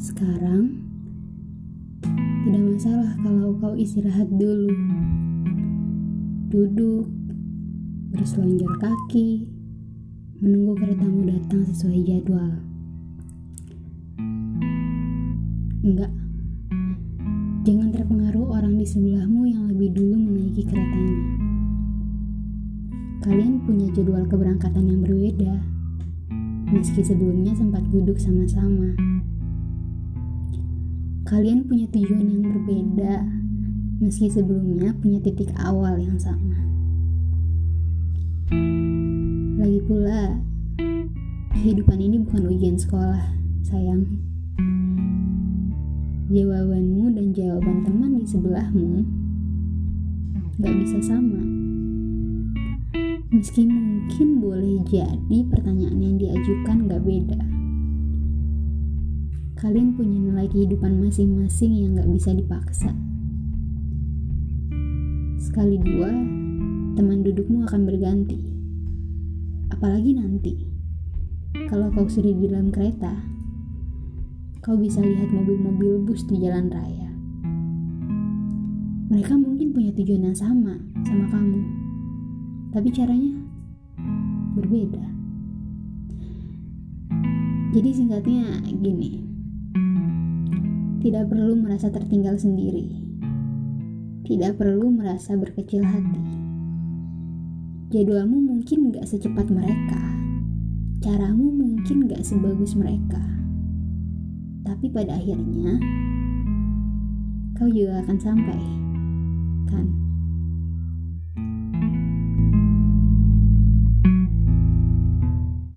sekarang, tidak masalah kalau kau istirahat dulu. Duduk, berselonjor kaki, menunggu keretamu datang sesuai jadwal. Enggak, jangan terpengaruh orang di sebelahmu yang lebih dulu menaiki keretanya. Kalian punya jadwal keberangkatan yang berbeda, meski sebelumnya sempat duduk sama-sama. Kalian punya tujuan yang berbeda, meski sebelumnya punya titik awal yang sama. Lagi pula, kehidupan ini bukan ujian sekolah, sayang. Jawabanmu dan jawaban teman di sebelahmu gak bisa sama. Meski mungkin boleh jadi pertanyaan yang diajukan gak beda. Kalian punya nilai kehidupan masing-masing yang gak bisa dipaksa. Sekali dua, teman dudukmu akan berganti. Apalagi nanti, kalau kau sudah di dalam kereta, kau bisa lihat mobil-mobil bus di jalan raya. Mereka mungkin punya tujuan yang sama sama kamu, tapi caranya berbeda. Jadi singkatnya gini, tidak perlu merasa tertinggal sendiri, tidak perlu merasa berkecil hati. Jadwalmu mungkin gak secepat mereka, caramu mungkin gak sebagus mereka, tapi pada akhirnya kau juga akan sampai, kan?